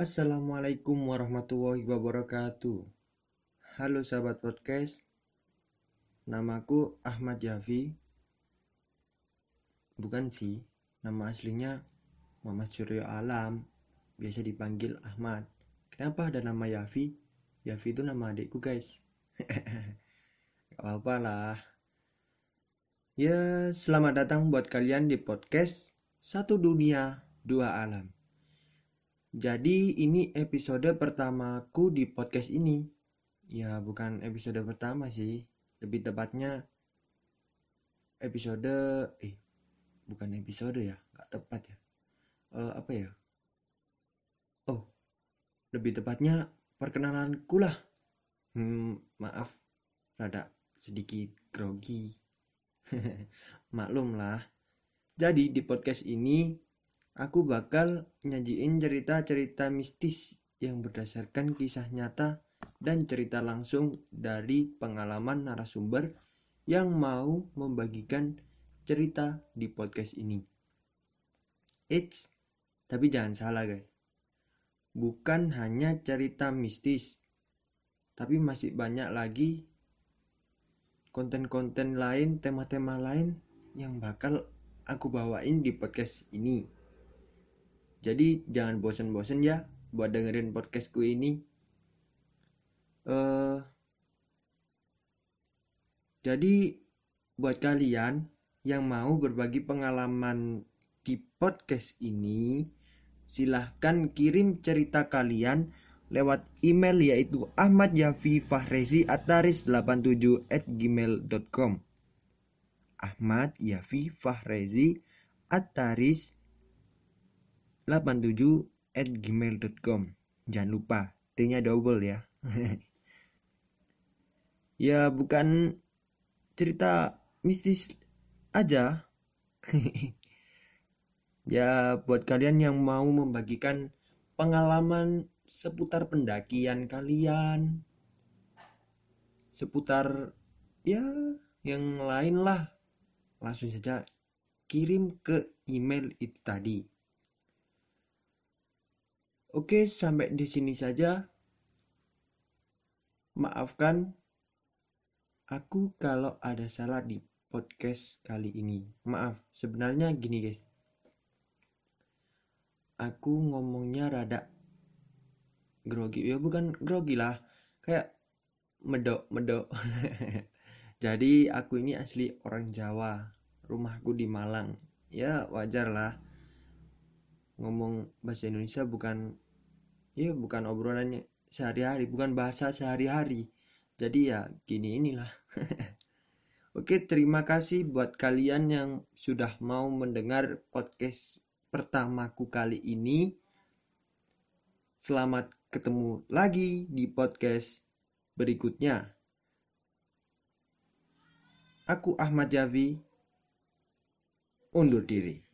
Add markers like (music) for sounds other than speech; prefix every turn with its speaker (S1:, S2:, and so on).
S1: Assalamualaikum warahmatullahi wabarakatuh. Halo sahabat podcast, namaku Ahmad Yafi. Bukan sih, nama aslinya Muhammad Suryo Alam, biasa dipanggil Ahmad. Kenapa ada nama Yafi? Yafi itu nama adikku guys. (laughs) Gak apa-apa lah. Ya, selamat datang buat kalian di podcast Satu Dunia, Dua Alam. Jadi ini episode pertamaku di podcast ini. Ya bukan episode pertama sih. Lebih tepatnya episode eh bukan episode ya, nggak tepat ya. Eh, apa ya? Oh, lebih tepatnya perkenalanku lah. Hmm, maaf, rada sedikit grogi. (laughs) Maklum lah. Jadi di podcast ini aku bakal nyajiin cerita-cerita mistis yang berdasarkan kisah nyata dan cerita langsung dari pengalaman narasumber yang mau membagikan cerita di podcast ini. Eits, tapi jangan salah guys. Bukan hanya cerita mistis, tapi masih banyak lagi konten-konten lain, tema-tema lain yang bakal aku bawain di podcast ini. Jadi jangan bosen-bosen ya buat dengerin podcastku ini. Uh, jadi buat kalian yang mau berbagi pengalaman di podcast ini, silahkan kirim cerita kalian lewat email yaitu ahmadyafifahrezi87 at gmail.com Ahmad Yafi Fahrezi Ataris 87 at gmail.com Jangan lupa, T-nya double ya. (laughs) ya bukan cerita mistis aja. (laughs) ya buat kalian yang mau membagikan pengalaman seputar pendakian kalian. Seputar ya yang lain lah. Langsung saja kirim ke email itu tadi. Oke, sampai di sini saja. Maafkan aku kalau ada salah di podcast kali ini. Maaf, sebenarnya gini guys. Aku ngomongnya rada grogi. Ya bukan grogi lah. Kayak medok-medok. (laughs) Jadi aku ini asli orang Jawa. Rumahku di Malang. Ya wajar lah ngomong bahasa Indonesia bukan ya bukan obrolannya sehari-hari bukan bahasa sehari-hari. Jadi ya gini inilah. (laughs) Oke terima kasih buat kalian yang sudah mau mendengar podcast pertamaku kali ini. Selamat ketemu lagi di podcast berikutnya. Aku Ahmad Javi undur diri